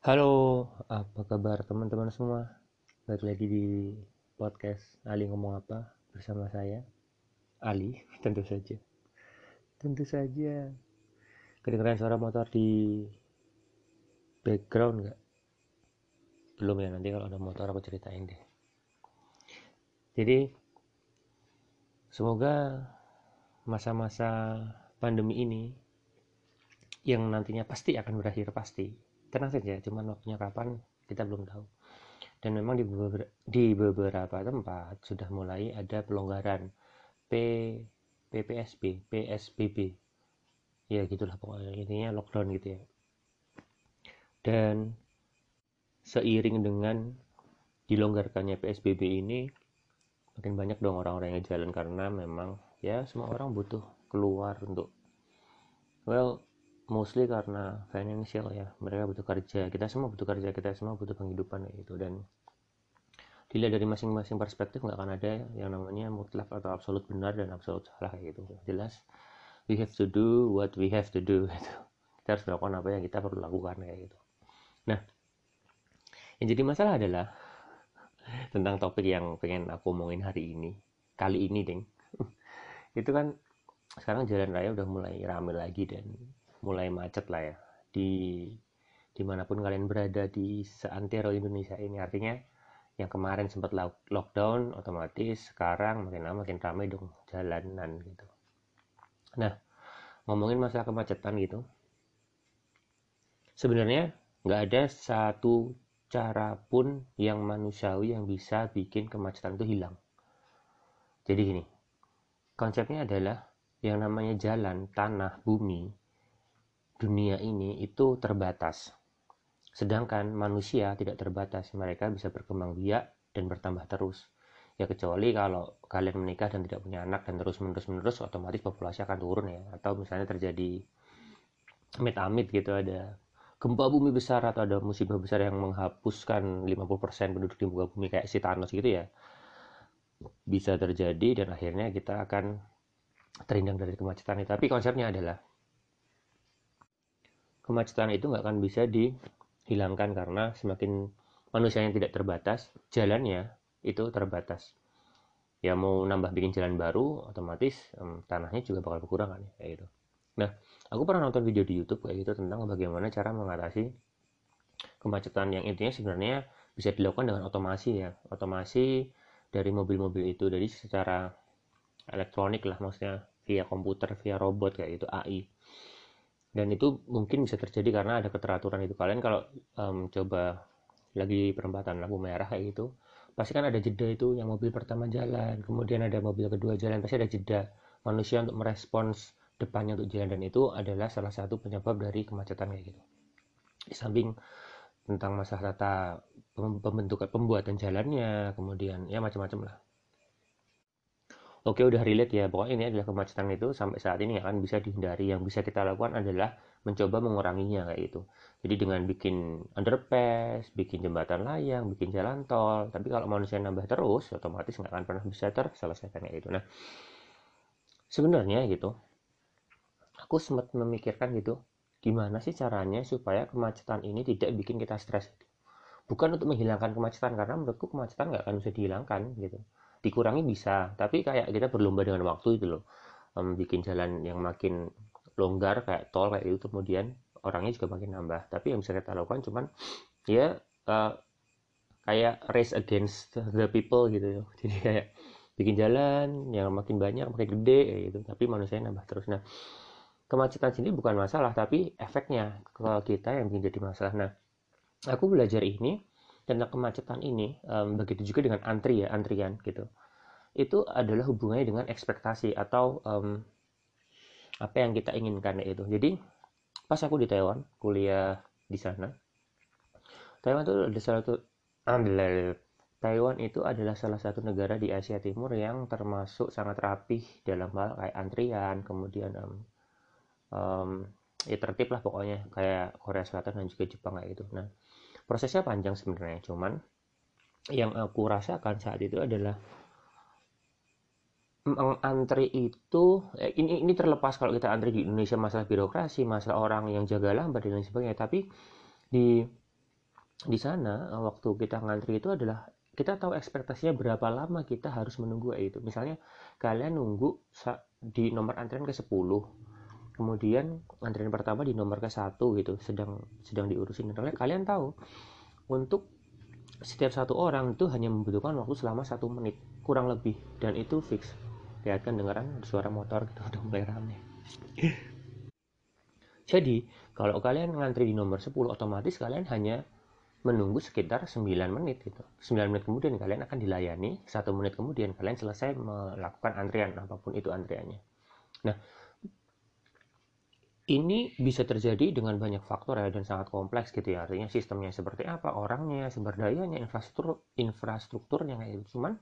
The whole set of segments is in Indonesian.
Halo, apa kabar teman-teman semua? Balik lagi di podcast Ali ngomong apa bersama saya Ali, tentu saja. Tentu saja. Kedengeran suara motor di background nggak? Belum ya nanti kalau ada motor aku ceritain deh. Jadi semoga masa-masa pandemi ini yang nantinya pasti akan berakhir pasti tenang saja cuman waktunya kapan kita belum tahu. Dan memang di beberapa, di beberapa tempat sudah mulai ada pelonggaran. P PPSB PSBB ya gitulah pokoknya. Intinya lockdown gitu ya. Dan seiring dengan dilonggarkannya PSBB ini makin banyak dong orang-orang yang jalan karena memang ya semua orang butuh keluar untuk well mostly karena financial ya. Mereka butuh kerja. Kita semua butuh kerja. Kita semua butuh penghidupan gitu. Dan dilihat dari masing-masing perspektif nggak akan ada yang namanya mutlak atau absolut benar dan absolut salah gitu. Jelas. We have to do what we have to do gitu. Kita harus melakukan apa yang kita perlu lakukan kayak gitu. Nah yang jadi masalah adalah tentang topik yang pengen aku omongin hari ini kali ini deng. Itu kan sekarang jalan raya udah mulai rame lagi dan mulai macet lah ya. Di di mana pun kalian berada di seantero Indonesia ini. Artinya yang kemarin sempat lockdown otomatis sekarang makin lama makin ramai dong jalanan gitu. Nah ngomongin masalah kemacetan gitu. Sebenarnya nggak ada satu cara pun yang manusiawi yang bisa bikin kemacetan itu hilang. Jadi gini konsepnya adalah yang namanya jalan tanah bumi dunia ini itu terbatas. Sedangkan manusia tidak terbatas, mereka bisa berkembang biak dan bertambah terus. Ya kecuali kalau kalian menikah dan tidak punya anak dan terus menerus menerus otomatis populasi akan turun ya. Atau misalnya terjadi amit-amit gitu ada gempa bumi besar atau ada musibah besar yang menghapuskan 50% penduduk di muka bumi kayak si Thanos gitu ya. Bisa terjadi dan akhirnya kita akan terhindar dari kemacetan ini. Tapi konsepnya adalah kemacetan itu nggak akan bisa dihilangkan karena semakin manusia yang tidak terbatas, jalannya itu terbatas. Ya mau nambah bikin jalan baru, otomatis um, tanahnya juga bakal berkurang kan ya, kayak gitu. Nah, aku pernah nonton video di YouTube kayak gitu tentang bagaimana cara mengatasi kemacetan yang intinya sebenarnya bisa dilakukan dengan otomasi ya. Otomasi dari mobil-mobil itu dari secara elektronik lah maksudnya via komputer, via robot kayak gitu AI dan itu mungkin bisa terjadi karena ada keteraturan itu. Kalian kalau um, coba lagi perempatan lampu merah kayak gitu pasti kan ada jeda itu yang mobil pertama jalan kemudian ada mobil kedua jalan pasti ada jeda manusia untuk merespons depannya untuk jalan. Dan itu adalah salah satu penyebab dari kemacetan kayak gitu. Di samping tentang masalah tata pembentukan pembuatan jalannya kemudian ya macam-macam lah Oke udah relate ya, pokoknya ini adalah kemacetan itu sampai saat ini akan bisa dihindari. Yang bisa kita lakukan adalah mencoba menguranginya kayak itu. Jadi dengan bikin underpass, bikin jembatan layang, bikin jalan tol. Tapi kalau manusia nambah terus, otomatis nggak akan pernah bisa terselesaikan kayak itu. Nah, sebenarnya gitu, aku sempat memikirkan gitu, gimana sih caranya supaya kemacetan ini tidak bikin kita stres. Bukan untuk menghilangkan kemacetan, karena menurutku kemacetan nggak akan bisa dihilangkan gitu dikurangi bisa tapi kayak kita berlomba dengan waktu itu loh. Um, bikin jalan yang makin longgar kayak tol kayak itu kemudian orangnya juga makin nambah. Tapi yang bisa kita lakukan cuman ya uh, kayak race against the people gitu jadi kayak bikin jalan yang makin banyak makin gede gitu. Tapi manusia nambah terus. Nah kemacetan sini bukan masalah tapi efeknya ke kita yang menjadi masalah. Nah aku belajar ini tentang kemacetan ini um, begitu juga dengan antri ya antrian gitu itu adalah hubungannya dengan ekspektasi atau um, apa yang kita inginkan itu jadi pas aku di Taiwan kuliah di sana Taiwan itu ada salah satu Taiwan itu adalah salah satu negara di Asia Timur yang termasuk sangat rapih dalam hal kayak antrian kemudian um, um, ya tertib lah pokoknya kayak Korea Selatan dan juga Jepang kayak gitu. Nah prosesnya panjang sebenarnya cuman yang aku rasakan saat itu adalah mengantri itu eh, ini ini terlepas kalau kita antri di Indonesia masalah birokrasi masalah orang yang jaga lambat dan lain sebagainya. Tapi di di sana eh, waktu kita ngantri itu adalah kita tahu ekspektasinya berapa lama kita harus menunggu itu. Misalnya kalian nunggu di nomor antrian ke 10 kemudian antrian pertama di nomor ke satu gitu sedang sedang diurusin. Dan kalian tahu untuk setiap satu orang itu hanya membutuhkan waktu selama satu menit kurang lebih. Dan itu fix lihat kan dengeran suara motor gitu udah mulai rame jadi kalau kalian ngantri di nomor 10 otomatis kalian hanya menunggu sekitar 9 menit gitu. 9 menit kemudian kalian akan dilayani, satu menit kemudian kalian selesai melakukan antrian apa pun itu antriannya. Nah, ini bisa terjadi dengan banyak faktor ya dan sangat kompleks gitu ya. Artinya sistemnya seperti apa, orangnya, sumber dayanya, infrastruktur infrastrukturnya kayak gitu. Cuman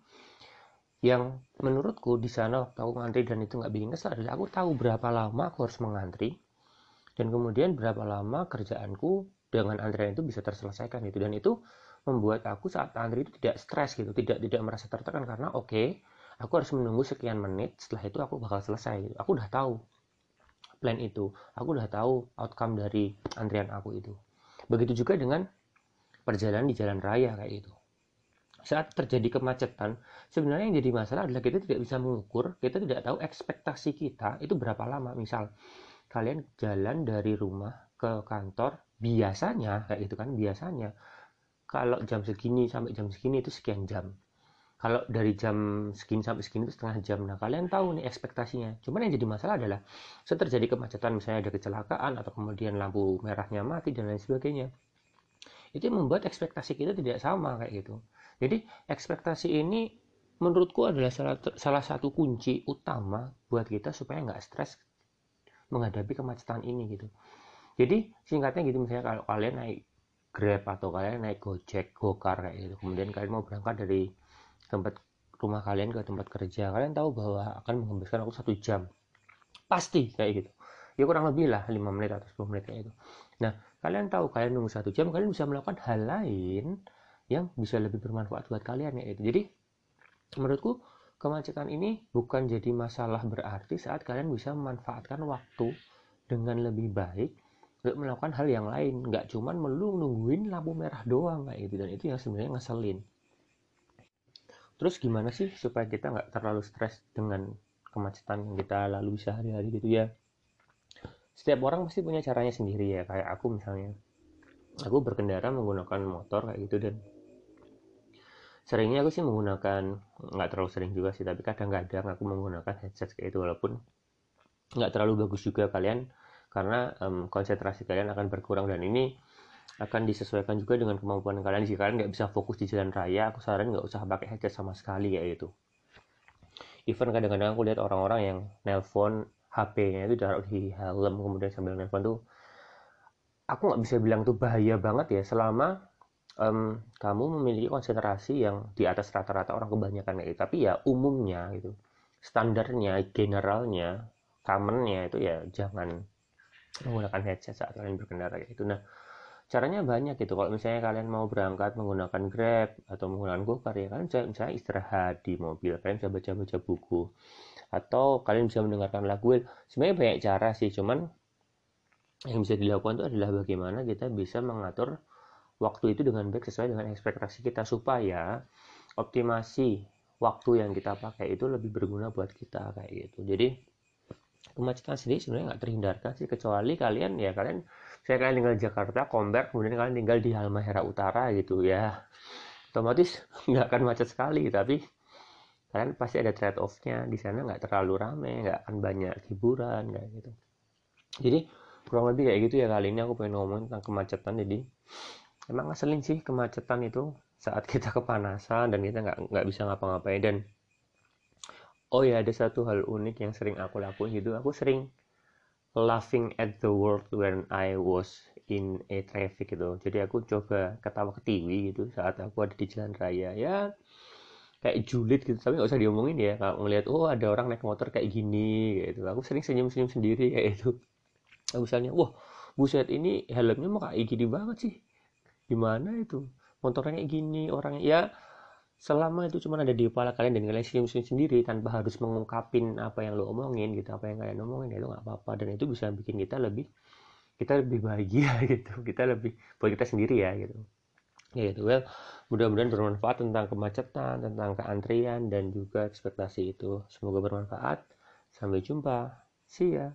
yang menurutku di sana waktu aku ngantri dan itu nggak bikin kesal adalah aku tahu berapa lama aku harus mengantri dan kemudian berapa lama kerjaanku dengan antrian itu bisa terselesaikan gitu. Dan itu membuat aku saat antri itu tidak stres gitu tidak tidak merasa tertekan karena oke okay, aku harus menunggu sekian menit setelah itu aku bakal selesai gitu. aku udah tahu plan itu aku udah tahu outcome dari antrian aku itu. Begitu juga dengan perjalanan di jalan raya kayak gitu saat terjadi kemacetan sebenarnya yang jadi masalah adalah kita tidak bisa mengukur kita tidak tahu ekspektasi kita itu berapa lama. Misal kalian jalan dari rumah ke kantor biasanya kayak gitu kan biasanya kalau jam segini sampai jam segini itu sekian jam. Kalau dari jam segini sampai segini itu setengah jam. Nah kalian tahu nih ekspektasinya. Cuman yang jadi masalah adalah setelah terjadi kemacetan misalnya ada kecelakaan atau kemudian lampu merahnya mati dan lain sebagainya itu membuat ekspektasi kita tidak sama kayak gitu. Jadi ekspektasi ini menurutku adalah salah, salah satu kunci utama buat kita supaya nggak stres menghadapi kemacetan ini gitu. Jadi singkatnya gitu misalnya kalau kalian naik Grab atau kalian naik Gojek, Gokar kayak gitu. Kemudian kalian mau berangkat dari tempat rumah kalian ke tempat kerja kalian tahu bahwa akan menghabiskan waktu satu jam. Pasti kayak gitu. Ya kurang lebih lah 5 menit atau 10 menit kayak gitu. Nah kalian tahu kalian nunggu satu jam kalian bisa melakukan hal lain yang bisa lebih bermanfaat buat kalian ya itu jadi menurutku kemacetan ini bukan jadi masalah berarti saat kalian bisa memanfaatkan waktu dengan lebih baik untuk melakukan hal yang lain. Nggak cuman melulu nungguin lampu merah doang kayak gitu. Dan itu yang sebenarnya ngeselin. Terus gimana sih supaya kita nggak terlalu stres dengan kemacetan yang kita lalui sehari-hari gitu ya setiap orang pasti punya caranya sendiri ya kayak aku misalnya. Aku berkendara menggunakan motor kayak gitu dan seringnya aku sih menggunakan nggak terlalu sering juga sih tapi kadang-kadang aku menggunakan headset kayak itu walaupun nggak terlalu bagus juga kalian karena um, konsentrasi kalian akan berkurang dan ini akan disesuaikan juga dengan kemampuan kalian. Jika kalian nggak bisa fokus di jalan raya aku saran nggak usah pakai headset sama sekali ya itu even kadang-kadang aku lihat orang-orang yang nelpon HP-nya itu taruh di helm kemudian sambil nelpon tuh aku nggak bisa bilang tuh bahaya banget ya selama um, kamu memiliki konsentrasi yang di atas rata-rata orang kebanyakan gitu tapi ya umumnya gitu standarnya generalnya commonnya itu ya jangan menggunakan headset saat kalian berkendara gitu. Nah, caranya banyak gitu. Kalau misalnya kalian mau berangkat menggunakan Grab atau menggunakan GoCar ya kalian bisa misalnya istirahat di mobil, kalian bisa baca-baca buku atau kalian bisa mendengarkan lagu. Sebenarnya banyak cara sih, cuman yang bisa dilakukan itu adalah bagaimana kita bisa mengatur waktu itu dengan baik sesuai dengan ekspektasi kita supaya optimasi waktu yang kita pakai itu lebih berguna buat kita kayak gitu. Jadi kemacetan sendiri sebenarnya nggak terhindarkan sih kecuali kalian ya kalian saya kalian tinggal di Jakarta Komber kemudian kalian tinggal di Halmahera Utara gitu ya. Otomatis nggak akan macet sekali tapi kalian pasti ada trade offnya di sana nggak terlalu rame nggak akan banyak hiburan kayak gitu. Jadi kurang lebih kayak gitu ya kali ini aku pengen ngomong tentang kemacetan. Jadi emang ngeselin sih kemacetan itu saat kita kepanasan dan kita nggak nggak bisa ngapa-ngapain. Dan oh ya ada satu hal unik yang sering aku lakuin gitu. Aku sering laughing at the world when I was in a traffic gitu. Jadi aku coba ketawa ketiwi gitu saat aku ada di jalan raya. Ya kayak julid gitu. Tapi nggak usah diomongin ya. Kalau ngelihat oh ada orang naik motor kayak gini gitu. Aku sering senyum-senyum sendiri kayak itu misalnya wah buset ini helmnya mau kayak gini banget sih. Gimana itu? Motornya kayak gini orangnya. Ya selama itu cuma ada di kepala kalian dan kalian senyum-senyum sendiri tanpa harus mengungkapin apa yang lo omongin gitu apa yang kalian omongin itu nggak apa-apa. Dan itu bisa bikin kita lebih kita lebih bahagia gitu. Kita lebih buat kita sendiri ya gitu. Ya itu well mudah-mudahan bermanfaat tentang kemacetan tentang keantrian dan juga ekspektasi itu. Semoga bermanfaat. Sampai jumpa. See ya